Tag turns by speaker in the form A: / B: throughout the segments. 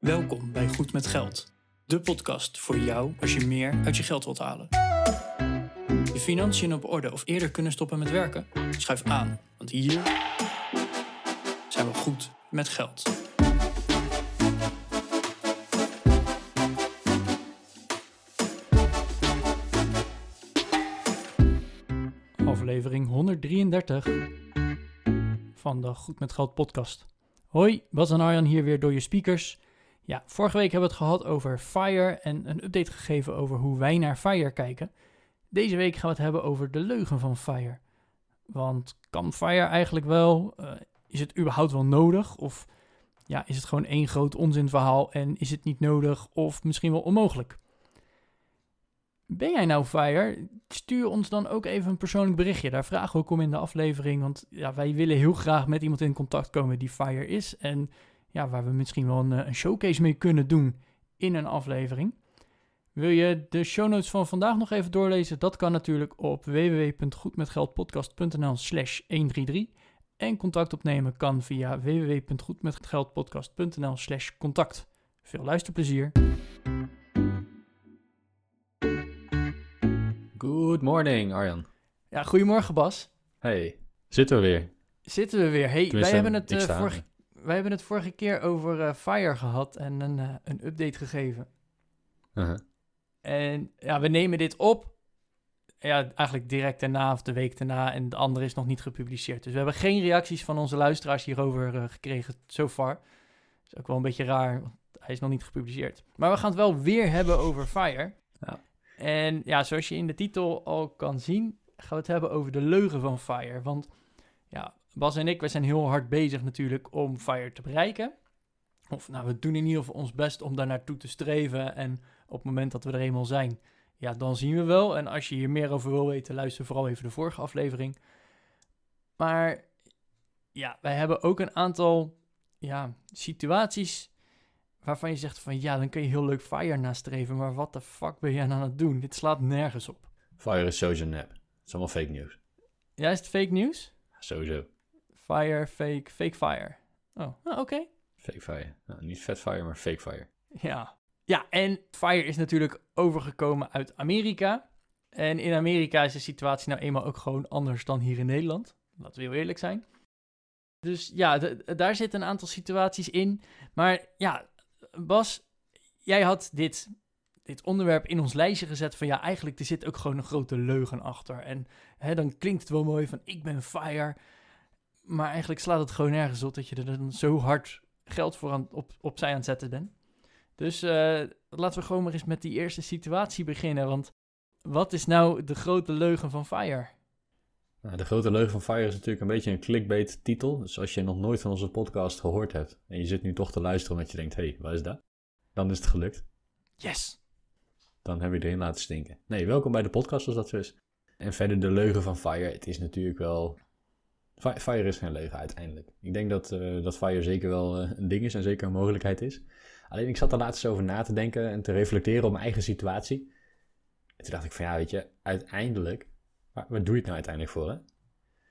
A: Welkom bij Goed met Geld, de podcast voor jou als je meer uit je geld wilt halen. Je financiën op orde of eerder kunnen stoppen met werken? Schuif aan, want hier zijn we goed met geld. Aflevering 133 van de Goed met Geld podcast. Hoi, Bas en Arjan hier weer door je speakers. Ja, vorige week hebben we het gehad over Fire en een update gegeven over hoe wij naar Fire kijken. Deze week gaan we het hebben over de leugen van Fire. Want kan Fire eigenlijk wel? Uh, is het überhaupt wel nodig? Of ja, is het gewoon één groot onzinverhaal en is het niet nodig of misschien wel onmogelijk? Ben jij nou Fire? Stuur ons dan ook even een persoonlijk berichtje. Daar vragen we ook om in de aflevering. Want ja, wij willen heel graag met iemand in contact komen die Fire is. En ja, waar we misschien wel een, een showcase mee kunnen doen in een aflevering. Wil je de show notes van vandaag nog even doorlezen? Dat kan natuurlijk op www.goedmetgeldpodcast.nl slash 133. En contact opnemen kan via www.goedmetgeldpodcast.nl slash contact. Veel luisterplezier.
B: Good morning, Arjan.
A: Ja, goedemorgen Bas.
B: Hey, zitten we weer?
A: Zitten we weer. Hey, wij hebben, het, uh, vorige, wij hebben het vorige keer over uh, Fire gehad en een, uh, een update gegeven.
B: Uh-huh.
A: En ja, we nemen dit op. Ja, eigenlijk direct daarna of de week daarna. En de andere is nog niet gepubliceerd. Dus we hebben geen reacties van onze luisteraars hierover gekregen so far. Dat is ook wel een beetje raar, want hij is nog niet gepubliceerd. Maar we gaan het wel weer hebben over Fire.
B: Ja.
A: En ja, zoals je in de titel al kan zien, gaan we het hebben over de leugen van Fire. Want ja, Bas en ik, wij zijn heel hard bezig natuurlijk om Fire te bereiken. Of nou, we doen in ieder geval ons best om daar naartoe te streven. En op het moment dat we er eenmaal zijn, ja, dan zien we wel. En als je hier meer over wil weten, luister vooral even de vorige aflevering. Maar ja, wij hebben ook een aantal ja, situaties waarvan je zegt van ja, dan kun je heel leuk Fire nastreven, maar wat de fuck ben jij aan het doen? Dit slaat nergens op.
B: Fire is sowieso nep. Het is allemaal fake news.
A: Ja, is het fake nieuws?
B: Sowieso.
A: Fire, fake, fake fire. Oh, oh oké.
B: Fake fire. Nou, niet vet fire, maar fake fire.
A: Ja. Ja, en Fire is natuurlijk overgekomen uit Amerika. En in Amerika is de situatie nou eenmaal ook gewoon anders dan hier in Nederland. Laten we heel eerlijk zijn. Dus ja, daar zitten een aantal situaties in. Maar ja, Bas, jij had dit, dit onderwerp in ons lijstje gezet van ja, eigenlijk er zit ook gewoon een grote leugen achter. En hè, dan klinkt het wel mooi van ik ben fire, maar eigenlijk slaat het gewoon nergens op dat je er dan zo hard geld voor aan, op, opzij aan het zetten bent. Dus uh, laten we gewoon maar eens met die eerste situatie beginnen, want wat is nou de grote leugen van Fire?
B: Nou, de grote leugen van Fire is natuurlijk een beetje een clickbait titel. Dus als je nog nooit van onze podcast gehoord hebt en je zit nu toch te luisteren omdat je denkt, hé, hey, wat is dat? Dan is het gelukt.
A: Yes!
B: Dan heb je erin laten stinken. Nee, welkom bij de podcast als dat zo is. En verder de leugen van Fire. Het is natuurlijk wel... Fire is geen leugen uiteindelijk. Ik denk dat, uh, dat Fire zeker wel uh, een ding is en zeker een mogelijkheid is. Alleen ik zat er laatst over na te denken en te reflecteren op mijn eigen situatie. En toen dacht ik van ja, weet je, uiteindelijk wat doe je het nou uiteindelijk voor? Hè?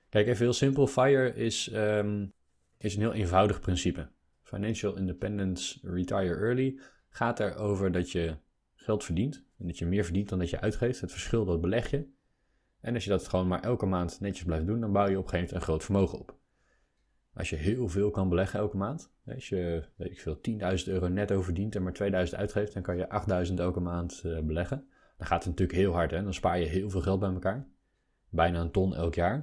B: Kijk, even heel simpel. FIRE is, um, is een heel eenvoudig principe. Financial Independence Retire Early gaat erover dat je geld verdient. En dat je meer verdient dan dat je uitgeeft. Het verschil dat beleg je. En als je dat gewoon maar elke maand netjes blijft doen, dan bouw je op een gegeven moment een groot vermogen op. Als je heel veel kan beleggen elke maand, als je weet ik veel, 10.000 euro netto verdient en maar 2.000 uitgeeft, dan kan je 8.000 elke maand uh, beleggen. Dan gaat het natuurlijk heel hard, hè? dan spaar je heel veel geld bij elkaar bijna een ton elk jaar.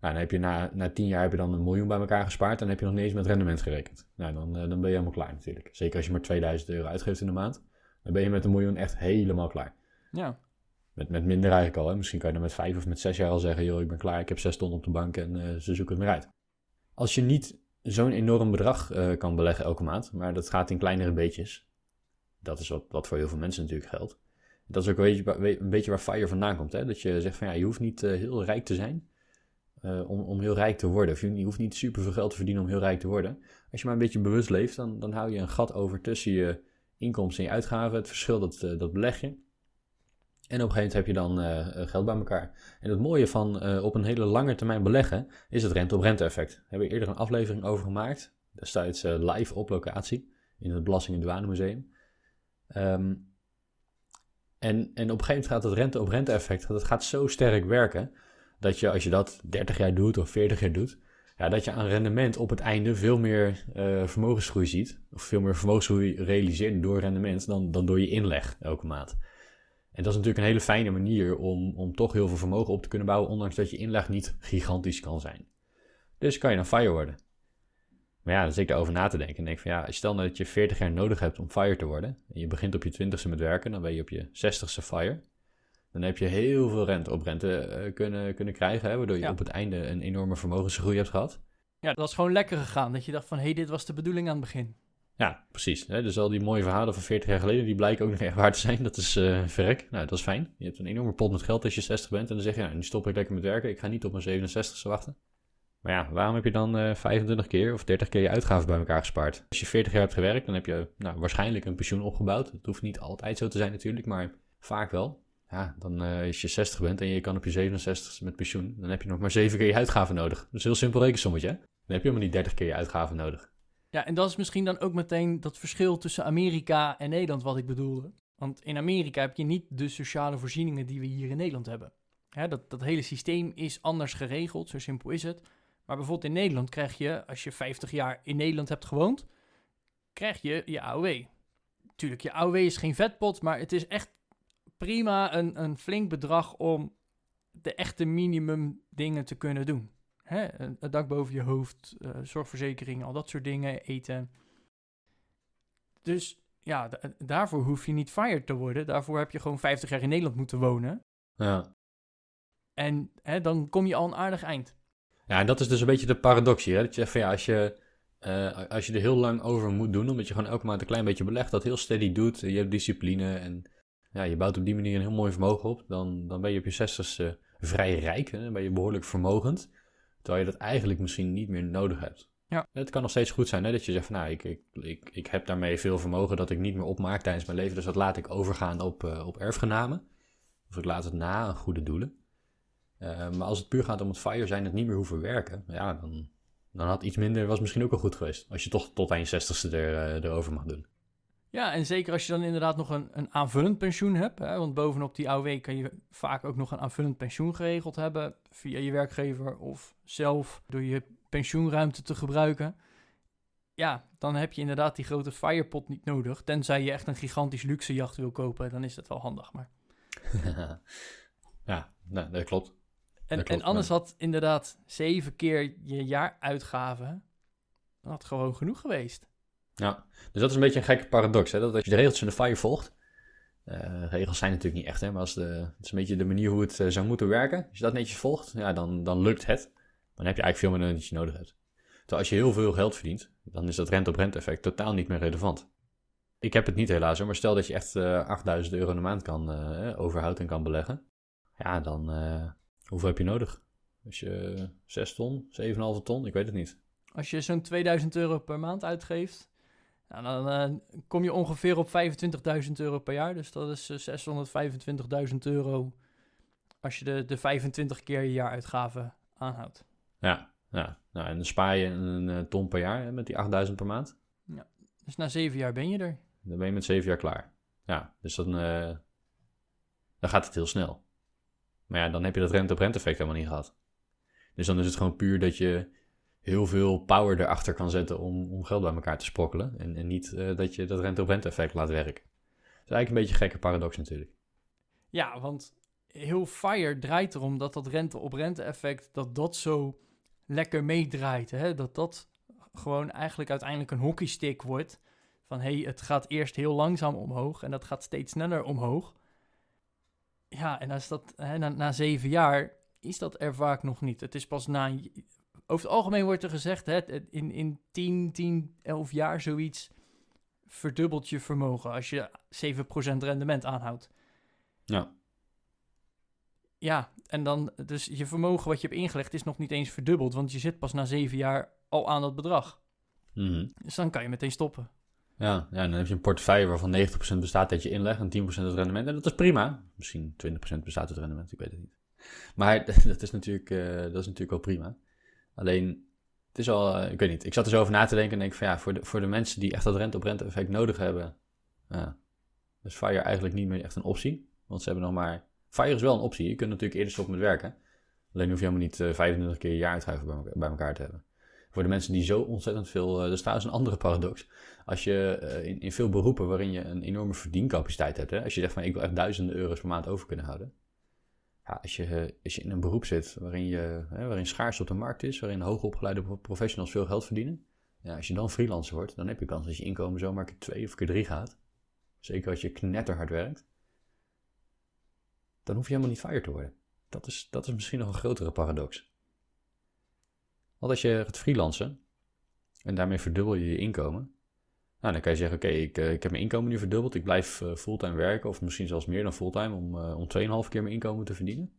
B: Nou, dan heb je na, na tien jaar heb je dan een miljoen bij elkaar gespaard. Dan heb je nog niet eens met rendement gerekend. Nou, dan, eh, dan ben je helemaal klaar natuurlijk. Zeker als je maar 2000 euro uitgeeft in de maand. Dan ben je met een miljoen echt helemaal klaar.
A: Ja.
B: Met, met minder eigenlijk al. Hè? Misschien kan je dan met vijf of met zes jaar al zeggen... joh, ik ben klaar, ik heb zes ton op de bank en uh, ze zoeken het meer uit. Als je niet zo'n enorm bedrag uh, kan beleggen elke maand... maar dat gaat in kleinere beetjes... dat is wat, wat voor heel veel mensen natuurlijk geldt dat is ook een beetje, een beetje waar FIRE vandaan komt. Hè? Dat je zegt van ja, je hoeft niet uh, heel rijk te zijn om, om heel rijk te worden. Of je, hoeft niet super veel geld te verdienen om heel rijk te worden. Als je maar een beetje bewust leeft, dan, dan hou je een gat over tussen je inkomsten en je uitgaven. Het verschil, dat, dat beleg je. En op een gegeven moment heb je dan geld bij elkaar. En het mooie van op een hele lange termijn beleggen is het rente-op-rente effect. Daar hebben we eerder een aflevering over gemaakt. Destijds live op locatie in het Belasting- en Douanemuseum. Ehm, en, en op een gegeven moment gaat het rente-op-rente effect dat gaat zo sterk werken dat je als je dat 30 jaar doet of 40 jaar doet, ja, dat je aan rendement op het einde veel meer uh, vermogensgroei ziet. Of veel meer vermogensgroei realiseert door rendement dan, dan door je inleg elke maand. En dat is natuurlijk een hele fijne manier om, om toch heel veel vermogen op te kunnen bouwen, ondanks dat je inleg niet gigantisch kan zijn. Dus kan je dan FIRE worden. Maar ja, dan zit ik daarover na te denken en denk van ja, stel nou dat je 40 jaar nodig hebt om FIRE te worden, en je begint op je 20ste met werken, dan ben je op je 60ste FIRE. Dan heb je heel veel rente op rente uh, kunnen, kunnen krijgen, hè, waardoor je op het einde een enorme vermogensgroei hebt gehad.
A: Ja, dat was gewoon lekker gegaan, dat je dacht van hé, hey, dit was de bedoeling aan het begin.
B: Ja, precies. Dus al die mooie verhalen van 40 jaar geleden, die blijken ook nog echt waar te zijn. Dat is uh, verrek. Nou, dat is fijn. Je hebt een enorme pot met geld als je 60 bent. En dan zeg je, nou, nu stop ik lekker met werken. Ik ga niet op mijn 67ste wachten. Maar ja, waarom heb je dan uh, eh, 25 keer of 30 keer je uitgaven bij elkaar gespaard? Als je 40 jaar hebt gewerkt, dan heb je nou, waarschijnlijk een pensioen opgebouwd. Het hoeft niet altijd zo te zijn natuurlijk, maar vaak wel. Ja, dan uh, als je 60 bent en je kan op je 67ste met pensioen, dan heb je nog maar 7 keer je uitgaven nodig. Dat is een heel simpel rekensommetje. Dan heb je helemaal niet 30 keer je uitgaven nodig.
A: Ja, en dat is misschien dan ook meteen dat verschil tussen Amerika en Nederland wat ik bedoelde. Want in Amerika heb je niet de sociale voorzieningen die we hier in Nederland hebben. dat, dat hele systeem is anders geregeld, zo simpel is het. Maar bijvoorbeeld in Nederland krijg je, als je 50 jaar in Nederland hebt gewoond, krijg je je AOW. Tuurlijk, je AOW is geen vetpot, maar het is echt prima een, een flink bedrag om de echte minimum dingen te kunnen doen. Hè? Het dak boven je hoofd, uh, zorgverzekering, al dat soort dingen, eten. Dus ja, daarvoor hoef je niet fired te worden. Daarvoor heb je gewoon 50 jaar in Nederland moeten wonen.
B: Ja.
A: En hè, dan kom je al een aardig eind.
B: Ja, en dat is dus een beetje de paradox hier. Hè? Dat je van ja, als je, uh, als je er heel lang over moet doen, omdat je gewoon elke maand een klein beetje belegt, dat heel steady doet, je hebt discipline en ja, je bouwt op die manier een heel mooi vermogen op, dan, dan ben je op je zestigste vrij rijk, hè? dan ben je behoorlijk vermogend. Terwijl je dat eigenlijk misschien niet meer nodig hebt.
A: Ja.
B: Het kan nog steeds goed zijn hè, dat je zegt van nou, ik, ik, ik, ik heb daarmee veel vermogen dat ik niet meer opmaak tijdens mijn leven. Dus dat laat ik overgaan op, uh, op erfgenamen. Of ik laat het na aan goede doelen. Uh, maar als het puur gaat om het fire zijn, het niet meer hoeven werken, ja, dan, dan had iets minder, was misschien ook wel goed geweest. Als je toch tot aan je zestigste er, uh, erover mag doen.
A: Ja, en zeker als je dan inderdaad nog een, een aanvullend pensioen hebt. Hè, want bovenop die AOW kan je vaak ook nog een aanvullend pensioen geregeld hebben. Via je werkgever of zelf door je pensioenruimte te gebruiken. Ja, dan heb je inderdaad die grote firepot niet nodig. Tenzij je echt een gigantisch luxe jacht wil kopen, dan is dat wel handig. Maar...
B: ja, nou, dat klopt.
A: En,
B: dat
A: klopt, en anders had inderdaad zeven keer je jaaruitgaven had gewoon genoeg geweest.
B: Ja, dus dat is een beetje een gekke paradox. Hè? Dat als je de regels van de FIRE volgt, uh, regels zijn natuurlijk niet echt, hè? maar als de, het is een beetje de manier hoe het uh, zou moeten werken. Als je dat netjes volgt, ja, dan, dan lukt het. Dan heb je eigenlijk veel meer dan je nodig hebt. Terwijl als je heel veel geld verdient, dan is dat rente-op-rente effect totaal niet meer relevant. Ik heb het niet helaas, maar stel dat je echt uh, eh, 8000 euro in de maand kan overhouden en kan beleggen. Ja, dan hoeveel heb je nodig? Als je 6 ton, 7,5 ton, ik weet het niet.
A: Als je zo'n 2000 euro per maand uitgeeft, nou, dan uh, kom je ongeveer op 25.000 euro per jaar. Dus dat is uh, eh, 625.000 euro als je de, de 25 keer je jaaruitgaven aanhoudt.
B: Ja, ja. Nou, en dan spaar je een, een ton per jaar hè, met die 8000 per maand.
A: Ja, dus na zeven jaar ben je er.
B: Dan ben je met zeven jaar klaar. Ja, dus dan, uh, dan gaat het heel snel. Maar ja, dan heb je dat rente-op-rente effect helemaal niet gehad. Dus dan is het gewoon puur dat je heel veel power erachter kan zetten om, om geld bij elkaar te sprokkelen. En, en niet uh, dat je dat rente-op-rente effect laat werken. Dat is eigenlijk een beetje een gekke paradox natuurlijk.
A: Ja, want heel FIRE draait erom dat dat rente-op-rente effect, dat dat zo lekker meedraait. Hè? Dat dat gewoon eigenlijk uiteindelijk een hockeystick wordt. Van hé, hey, het gaat eerst heel langzaam omhoog en dat gaat steeds sneller omhoog. Ja, en als dat, hè, na, na zeven jaar is dat er vaak nog niet. Het is pas na over het algemeen wordt er gezegd, hè, in, in 10, 10, 11 jaar zoiets verdubbelt je vermogen als je 7% rendement aanhoudt.
B: Ja.
A: Ja, en dan, dus je vermogen wat je hebt ingelegd is nog niet eens verdubbeld, want je zit pas na 7 jaar al aan dat bedrag.
B: Mm
A: Dus dan kan je meteen stoppen.
B: Ja, ja, dan heb je een portefeuille waarvan 90% bestaat uit je inleg en 10% het rendement. En dat is prima. Misschien 20% bestaat het rendement, ik weet het niet. Maar dat is natuurlijk, uh, dat is natuurlijk wel prima. Alleen, het is al, eh, ik weet niet, ik zat er zo over na te denken en denk van ja, voor de, voor de mensen die echt dat rente-op-rente effect nodig hebben, ja, is FIRE eigenlijk niet meer echt een optie. Want ze hebben nog maar, FIRE is wel een optie, je kunt natuurlijk eerder stoppen met werken. Alleen hoef je helemaal niet 25 keer je jaaruitgaven bij, bij elkaar te hebben. Voor de mensen die zo ontzettend veel, dat is trouwens een andere paradox. Als je in, in veel beroepen waarin je een enorme verdiencapaciteit hebt, hè, als je zegt van ik wil echt duizenden euro's per maand over kunnen houden, als, je, je in een beroep zit waarin, je, hè, waarin schaars op de markt is, waarin hoogopgeleide professionals veel geld verdienen, als je dan freelancer wordt, dan heb je kans dat je inkomen zomaar keer twee of keer drie gaat. Zeker als je knetterhard werkt. Dan hoef je helemaal niet fire te worden. Dat is, dat is misschien nog een grotere paradox. Want als je gaat freelancen en daarmee verdubbel je je inkomen, nou, dan kan je zeggen, oké, ik, uh, ik heb mijn inkomen nu verdubbeld. Ik blijf uh, fulltime werken, of misschien zelfs meer dan fulltime, om, uh, om 2,5 keer mijn inkomen te verdienen.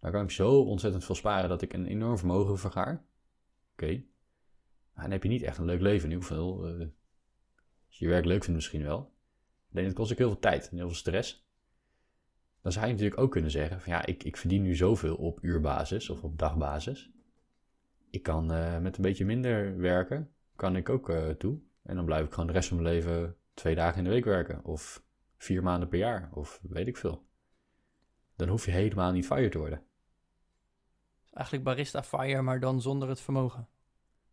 B: Dan kan ik zo ontzettend veel sparen dat ik een enorm vermogen vergaar. Oké. Dan heb je niet echt een leuk leven. In ieder geval, als je je werk leuk vindt misschien wel. Alleen het kost ook heel veel tijd en heel veel stress. Dan zou je natuurlijk ook kunnen zeggen, van ja, ik, ik verdien nu zoveel op uurbasis of op dagbasis. Ik kan met een beetje minder werken, kan ik ook toe. En dan blijf ik gewoon de rest van mijn leven twee dagen in de week werken. Of vier maanden per jaar. Of weet ik veel. Dan hoef je helemaal niet fire te worden.
A: Eigenlijk barista fire, maar dan zonder het vermogen.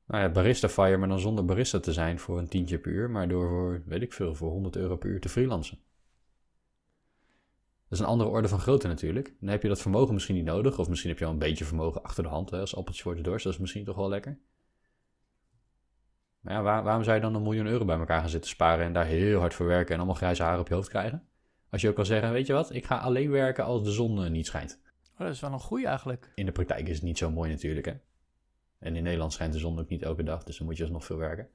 B: Nou ja, barista fire, maar dan zonder barista te zijn voor een tientje per uur. Maar door voor, weet ik veel, voor 100 euro per uur te freelancen. Dat is een andere orde van grootte natuurlijk. Dan heb je dat vermogen misschien niet nodig. Of misschien heb je al een beetje vermogen achter de hand hè, als appeltje voor de dorst. Dat is misschien toch wel lekker. Maar ja, waar, waarom zou je dan een miljoen euro bij elkaar gaan zitten sparen en daar heel hard voor werken en allemaal grijze haren op je hoofd krijgen? Als je ook kan zeggen, weet je wat, ik ga alleen werken als de zon uh, niet schijnt.
A: Oh, dat is wel een goeie eigenlijk.
B: In de praktijk is het niet zo mooi natuurlijk, hè. En in Nederland schijnt de zon ook niet elke dag, dus dan moet je alsnog veel werken.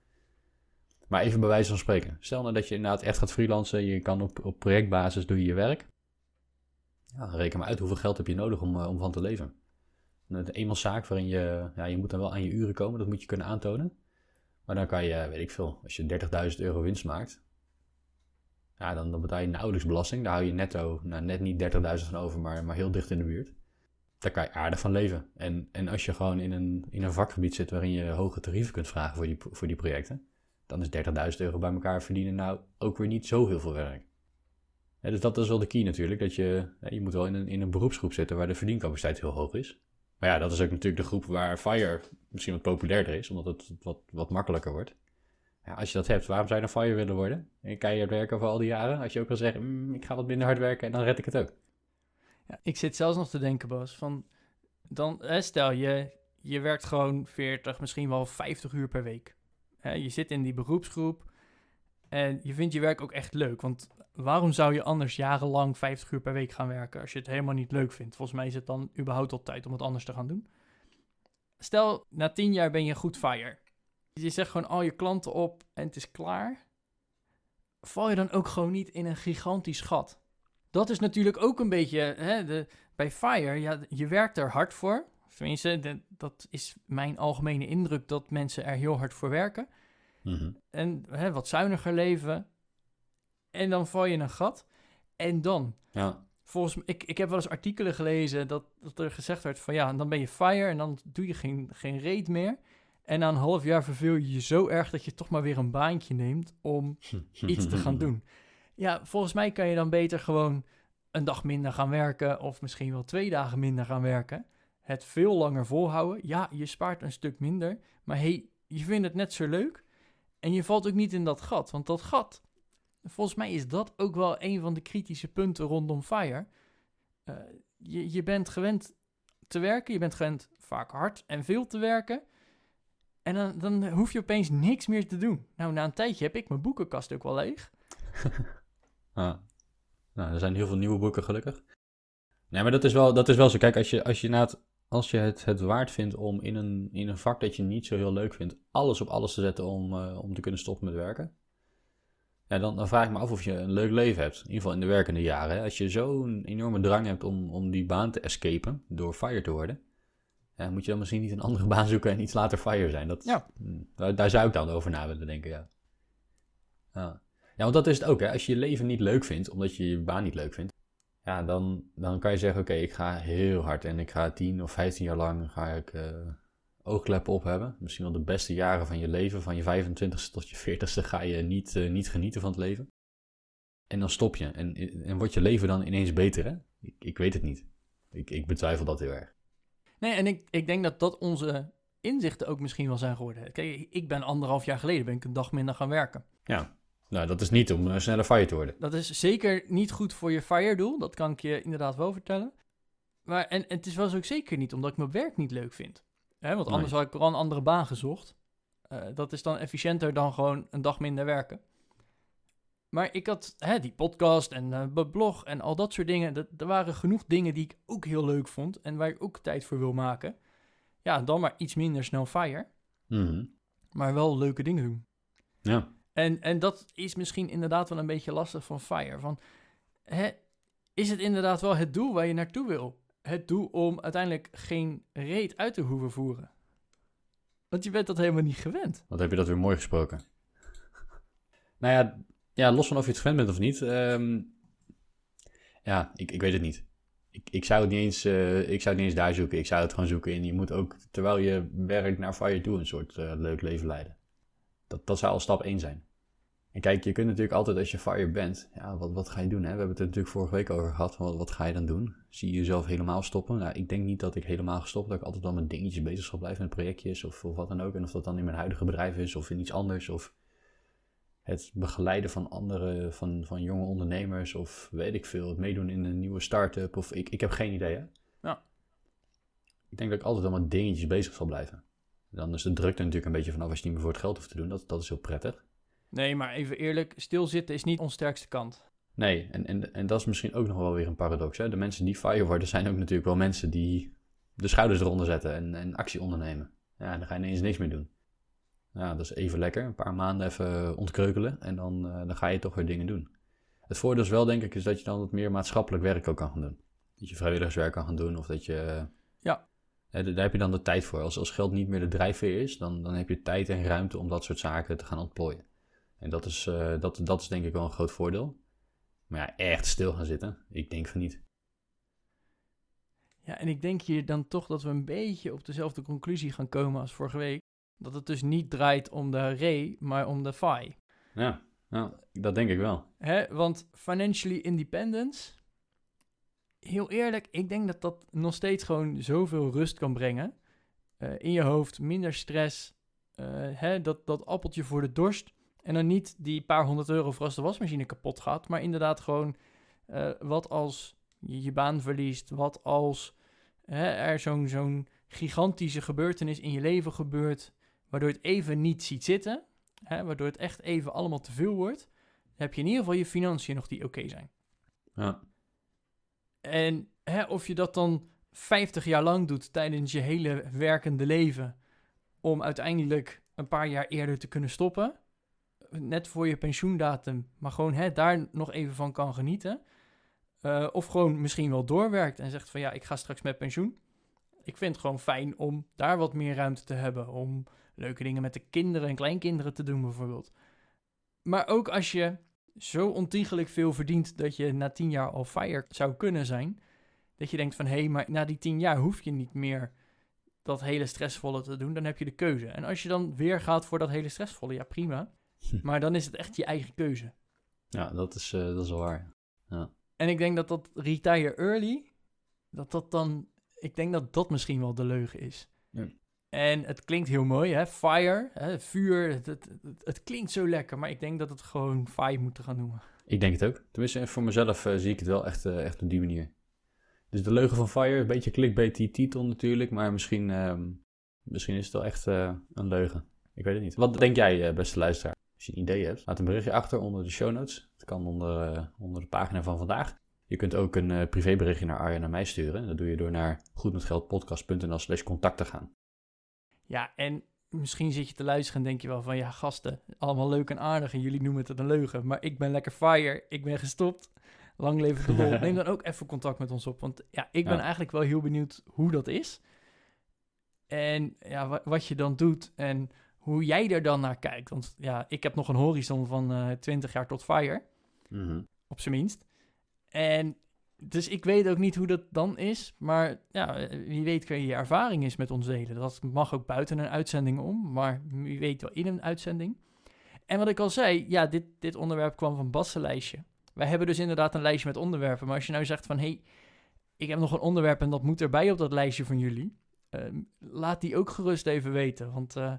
B: Maar even bij wijze van spreken. Stel nou dat je inderdaad echt gaat freelancen, je kan op, op projectbasis doe je je werk. Ja, reken maar uit hoeveel geld heb je nodig om, uh, om van te leven. Een eenmanszaak waarin je, ja, je moet dan wel aan je uren komen, dat moet je kunnen aantonen. Maar dan kan je, weet ik veel, als je 30.000 euro winst maakt, ja, dan, dan betaal je nauwelijks belasting. Daar hou je netto, nou, net niet 30.000 van over, maar, maar heel dicht in de buurt. Daar kan je aardig van leven. En, en als je gewoon in een, in een vakgebied zit waarin je hoge tarieven kunt vragen voor die, voor die projecten, dan is 30.000 euro bij elkaar verdienen nou ook weer niet zo heel veel werk. dus dat is wel de key natuurlijk, dat je, je moet wel in een, in een beroepsgroep zitten waar de verdiencapaciteit heel hoog is. Maar ja, dat is ook natuurlijk de groep waar Fire misschien wat populairder is, omdat het wat, wat makkelijker wordt. Ja, als je dat hebt, waarom zou je dan Fire willen worden? En keihard werken voor al die jaren? Als je ook wil zeggen, mm, ik ga wat minder hard werken en dan red ik het ook.
A: Ja, ik zit zelfs nog te denken, Bas, van dan, stel je, je werkt gewoon 40, misschien wel 50 uur per week. je zit in die beroepsgroep en je vindt je werk ook echt leuk. Want waarom zou je anders jarenlang 50 uur per week gaan werken als je het helemaal niet leuk vindt? Volgens mij is het dan überhaupt al tijd om het anders te gaan doen. Stel, na 10 jaar ben je goed fire. Je zegt gewoon al je klanten op en het is klaar. Val je dan ook gewoon niet in een gigantisch gat? Dat is natuurlijk ook een beetje hè, de, bij Fire. Ja, je werkt er hard voor. Tenminste, dat is mijn algemene indruk dat mensen er heel hard voor werken. Mhm. En hè, wat zuiniger leven. En dan val je in een gat. En dan,
B: ja.
A: volgens mij, ik, ik heb wel eens artikelen gelezen dat, dat er gezegd werd van ja, dan ben je fire en dan doe je geen, geen reet meer. En na een half jaar verveel je je zo erg dat je toch maar weer een baantje neemt om iets te gaan doen. Ja, volgens mij kan je dan beter gewoon een dag minder gaan werken of misschien wel twee dagen minder gaan werken. Het veel langer volhouden. Ja, je spaart een stuk minder, maar hey, je vindt het net zo leuk. En je valt ook niet in dat gat, want dat gat, volgens mij is dat ook wel een van de kritische punten rondom FIRE. Uh, je, je bent gewend te werken, je bent gewend vaak hard en veel te werken. En dan, dan hoef je opeens niks meer te doen. Nou, na een tijdje heb ik mijn boekenkast ook wel leeg.
B: ah. Nou, er zijn heel veel nieuwe boeken gelukkig. Nee, maar dat is wel, dat is wel zo. Kijk, als je, als je na het als je het, het waard vindt om in een, in een vak dat je niet zo heel leuk vindt, alles op alles te zetten om, uh, om te kunnen stoppen met werken. Ja, dan, dan, vraag ik me af of je een leuk leven hebt. In ieder geval in de werkende jaren. Hè. Als je zo'n enorme drang hebt om, om die baan te escapen door fire te worden. Ja, moet je dan misschien niet een andere baan zoeken en iets later fire zijn. Dat,
A: ja.
B: Hmm, daar, daar, zou ik dan over na willen denken, ja. ja. Ja, want dat is het ook, hè. Als je je leven niet leuk vindt, omdat je je baan niet leuk vindt, ja, dan, dan kan je zeggen, oké, ik ga heel hard en ik ga 10 of 15 jaar lang ga ik uh, oogkleppen op hebben. Misschien wel de beste jaren van je leven, van je 25ste tot je 40ste, ga je niet, eh, niet genieten van het leven. En dan stop je. En, en wordt je leven dan ineens beter, hè? Ik, ik weet het niet. Ik, ik betwijfel dat heel erg.
A: Nee, en ik, ik denk dat dat onze inzichten ook misschien wel zijn geworden. Kijk, ik ben anderhalf jaar geleden ben ik een dag minder gaan werken.
B: Ja, nou dat is niet om uh, sneller fire te worden.
A: Dat is zeker niet goed voor je fire-doel. Dat kan ik je inderdaad wel vertellen. Maar en, en het is wel ook zeker niet omdat ik mijn werk niet leuk vind. Hè, want anders
B: Nee.
A: had ik wel een andere baan gezocht. Eh, dat is dan efficiënter dan gewoon een dag minder werken. Maar ik had hè, die podcast en mijn blog en al dat soort dingen. Dat, er waren genoeg dingen die ik ook heel leuk vond en waar ik ook tijd voor wil maken. Ja, dan maar iets minder snel fire,
B: Mhm.
A: maar wel leuke dingen doen.
B: Ja,
A: En, en dat is misschien inderdaad wel een beetje lastig van fire. Van, hè, is het inderdaad wel het doel waar je naartoe wil? Het doel om uiteindelijk geen reet uit te hoeven voeren. Want je bent dat helemaal niet gewend.
B: wat heb je dat weer mooi gesproken. nou ja, ja los van of je het gewend bent of niet. ehm, ja, ik, ik weet het niet. Ik, ik, zou het niet eens, eh, ik zou het niet eens daar zoeken. Ik zou het gewoon zoeken in. Je moet ook, terwijl je werkt naar fire toe, een soort eh, leuk leven leiden. Dat, dat zou al stap 1 zijn. En kijk, je kunt natuurlijk altijd als je fire bent, ja, wat, wat ga je doen? Hè? We hebben het er natuurlijk vorige week over gehad. Wat, wat ga je dan doen? Zie je jezelf helemaal stoppen? Nou, ik denk niet dat ik helemaal gestopt, dat ik altijd wel met dingetjes bezig zal blijven, met projectjes of, of wat dan ook. En of dat dan in mijn huidige bedrijf is of in iets anders. Of het begeleiden van andere, van, van jonge ondernemers of weet ik veel. Het meedoen in een nieuwe start-up of ik, ik heb geen idee hè.
A: Ja.
B: Ik denk dat ik altijd wel met dingetjes bezig zal blijven. Dan is de druk er natuurlijk een beetje vanaf als je niet meer voor het geld hoeft te doen. Dat, dat is heel prettig.
A: Nee, maar even eerlijk, stilzitten is niet ons sterkste kant.
B: Nee, en, en, en dat is misschien ook nog wel weer een paradox. Hè? De mensen die fire worden zijn ook natuurlijk wel mensen die de schouders eronder zetten en, en actie ondernemen. Ja, dan ga je ineens niks meer doen. Ja, dat is even lekker. Een paar maanden even ontkreukelen en dan, eh, dan ga je toch weer dingen doen. Het voordeel is wel, denk ik, is dat je dan wat meer maatschappelijk werk ook kan gaan doen. Dat je vrijwilligerswerk kan gaan doen of dat je...
A: Ja.
B: Daar heb je dan de tijd voor. Als, als geld niet meer de drijfveer is, dan, dan heb je tijd en ruimte om dat soort zaken te gaan ontplooien. En dat is, eh, dat, dat is denk ik wel een groot voordeel. Maar ja, echt stil gaan zitten? Ik denk van niet.
A: Ja, en ik denk hier dan toch dat we een beetje op dezelfde conclusie gaan komen als vorige week. Dat het dus niet draait om de re, maar om de fi.
B: Ja, ja dat denk ik wel.
A: Hè? Want financially independence, heel eerlijk, ik denk dat dat nog steeds gewoon zoveel rust kan brengen. Eh, in je hoofd, minder stress, eh, hè? Dat, dat appeltje voor de dorst. En dan niet die paar honderd euro voor als de wasmachine kapot gaat, maar inderdaad gewoon eh, wat als je je baan verliest, wat als hè, er zo'n zo'n gigantische gebeurtenis in je leven gebeurt, waardoor het even niet ziet zitten, hè, waardoor het echt even allemaal te veel wordt, dan heb je in ieder geval je financiën nog die oké zijn.
B: Ja,
A: En hè, of je dat dan 50 jaar lang doet tijdens je hele werkende leven, om uiteindelijk een paar jaar eerder te kunnen stoppen, net voor je pensioendatum, maar gewoon hè, daar nog even van kan genieten. Eh, of gewoon misschien wel doorwerkt en zegt van ja, ik ga straks met pensioen. Ik vind het gewoon fijn om daar wat meer ruimte te hebben. Om leuke dingen met de kinderen en kleinkinderen te doen bijvoorbeeld. Maar ook als je zo ontiegelijk veel verdient dat je na tien jaar al fire zou kunnen zijn. Dat je denkt van hé, hey, maar na die tien jaar hoef je niet meer dat hele stressvolle te doen. Dan heb je de keuze. En als je dan weer gaat voor dat hele stressvolle, ja prima. Maar dan is het echt je eigen keuze.
B: ja dat, is, eh, dat is wel waar.
A: En ik denk dat dat retire early, dat dat dan, ik denk dat dat misschien wel de leugen is.
B: Ja.
A: En het klinkt heel mooi, hè? Fire, hè? vuur, het, het, het, klinkt zo lekker, maar ik denk dat het gewoon fire moeten gaan noemen.
B: Ik denk het ook. Tenminste, voor mezelf eh, zie ik het wel echt, eh, echt op die manier. Dus de leugen van Fire, een beetje clickbait die titel natuurlijk, maar misschien, ehm, misschien is het wel echt eh, een leugen. Ik weet het niet. Wat denk jij, eh, beste luisteraar? Als je een idee hebt, laat een berichtje achter onder de show notes. Het kan onder, eh, onder de pagina van vandaag. Je kunt ook een eh, privéberichtje naar Arjen en mij sturen. Dat doe je door naar goedmetgeldpodcast.nl slash contact te gaan.
A: Ja, en misschien zit je te luisteren en denk je wel van, ja gasten, allemaal leuk en aardig en jullie noemen het een leugen. Maar ik ben lekker fire, ik ben gestopt. Lang leven de lol. Neem dan ook even contact met ons op, want ja, ik ben
B: Ja.
A: eigenlijk wel heel benieuwd hoe dat is. En ja, wa- wat je dan doet en hoe jij er dan naar kijkt. Want ja, ik heb nog een horizon van eh 20 jaar tot fire,
B: Mhm.
A: op zijn minst. En dus ik weet ook niet hoe dat dan is. Maar ja, wie weet kun je je ervaring eens met ons delen. Dat mag ook buiten een uitzending om. Maar wie weet wel in een uitzending. En wat ik al zei, ja, dit, dit onderwerp kwam van Bas' lijstje. Wij hebben dus inderdaad een lijstje met onderwerpen. Maar als je nou zegt van, hé, hey, ik heb nog een onderwerp en dat moet erbij op dat lijstje van jullie. Ehm, laat die ook gerust even weten. Want uh,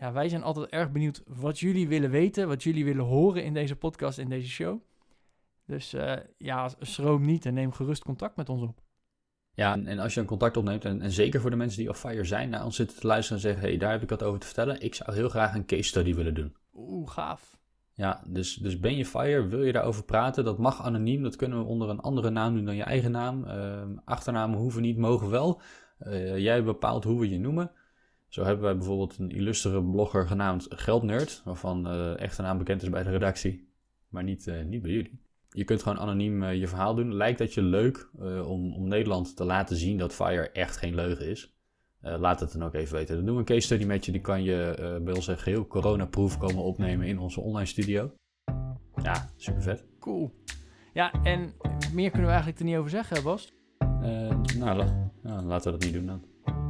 A: ja, wij zijn altijd erg benieuwd wat jullie willen weten, wat jullie willen horen in deze podcast, in deze show. Dus uh, ja, schroom niet en neem gerust contact met ons op.
B: Ja, en, als je een contact opneemt, en, en, zeker voor de mensen die op Fire zijn, naar ons zitten te luisteren en zeggen: hey, daar heb ik wat over te vertellen. Ik zou heel graag een case study willen doen.
A: Oeh, gaaf.
B: Ja, dus, dus ben je Fire, wil je daarover praten? Dat mag anoniem, dat kunnen we onder een andere naam doen dan je eigen naam. Uh, achternamen hoeven niet, mogen wel. Uh, jij bepaalt hoe we je noemen. Zo hebben wij bijvoorbeeld een illustere blogger genaamd Geldnerd, waarvan uh, echte naam bekend is bij de redactie, maar niet, uh, niet bij jullie. Je kunt gewoon anoniem uh, je verhaal doen. Lijkt dat je leuk om, om Nederland te laten zien dat Fire echt geen leugen is? laat het dan ook even weten. Dan doen we een case study met je. Die kan je bij ons een geheel coronaproof komen opnemen in onze online studio. Ja, super vet.
A: Cool. Ja, en meer kunnen we eigenlijk er niet over zeggen, Bas?
B: nou, la nou, laten we dat niet doen dan.